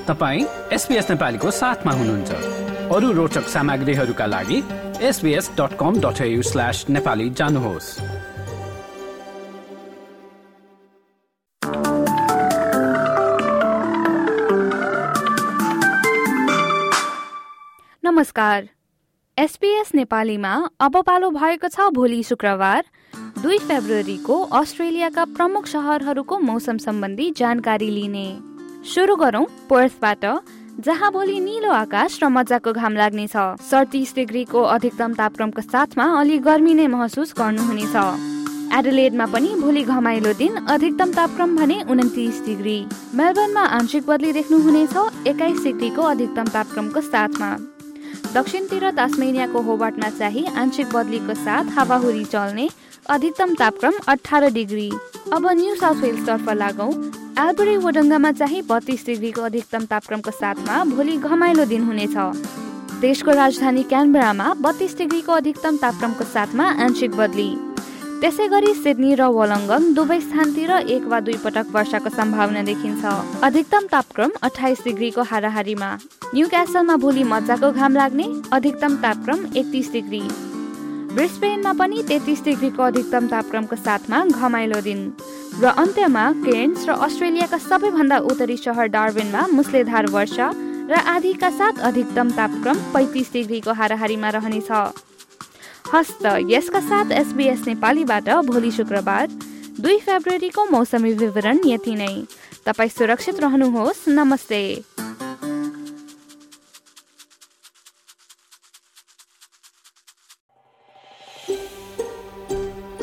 तपाईँ एसपिएस नेपालीको साथमा हुनुहुन्छ। अरू रोचक सामग्रीहरूका लागि SBS dot com dot slash Nepali जानुहोस्। नमस्कार। एसपीएस नेपालीमा अब पालो भएको छ भोलि शुक्रबार दुई फेब्रुअरीको अस्ट्रेलियाका प्रमुख सहरहरूको मौसम सम्बन्धी जानकारी लिने। सुरु गरौँ पर्थबाट जहाँ भोलि निलो आकाश र मजाको घाम लाग्नेछ। सडतिस डिग्रीको अधिकतम तापक्रमको साथमा अलि गर्मी नै महसुस गर्नुहुनेछ। एडलेडमा पनि भोलि घमाइलो दिन अधिकतम तापक्रम भने उन्तिस डिग्री। मेलबर्नमा आंशिक बदली देख्नुहुनेछ एक्काइस डिग्रीको अधिकतम तापक्रमको साथमा। दक्षिणतिर तास्मेनियाको होबाटमा चाहिँ आंशिक बदलीको साथ हावाहुरी चल्ने अधिकतम तापक्रम अठार डिग्री। अब न्यू साउथ वेल्सतर्फ लागौँ। एल्बरी वडङ्गामा चाहिँ बत्तीस डिग्रीको अधिकतम तापक्रमको साथमा भोलि घमाइलो दिन हुनेछ। देशको राजधानी क्यानबरामा बत्तीस डिग्रीको अधिकतम तापक्रमको साथमा आंशिक बदली। त्यसै गरी सिडनी र वलङ्गङ दुवै स्थानतिर एक वा दुई पटक वर्षाको सम्भावना देखिन्छ। अधिकतम तापक्रम अठाइस डिग्रीको हाराहारीमा। न्यू क्यासलमा भोलि मजाको घाम लाग्ने। अधिकतम तापक्रम एकतिस डिग्री। ब्रिस्बेनमा पनि तेत्तिस डिग्रीको अधिकतम तापक्रमको साथमा घमाइलो दिन। र अन्त्यमा केन्स र अस्ट्रेलियाका सबैभन्दा उत्तरी सहर डार्बिनमा मुसलेधार वर्षा र आधीका साथ अधिकतम तापक्रम पैँतिस डिग्रीको हाराहारीमा रहनेछ। हस्त यसका साथ एसबिएस नेपालीबाट भोलि शुक्रबार दुई फेब्रुअरीको मौसमी विवरण यति नै। तपाईँ सुरक्षित रहनुहोस्। नमस्ते।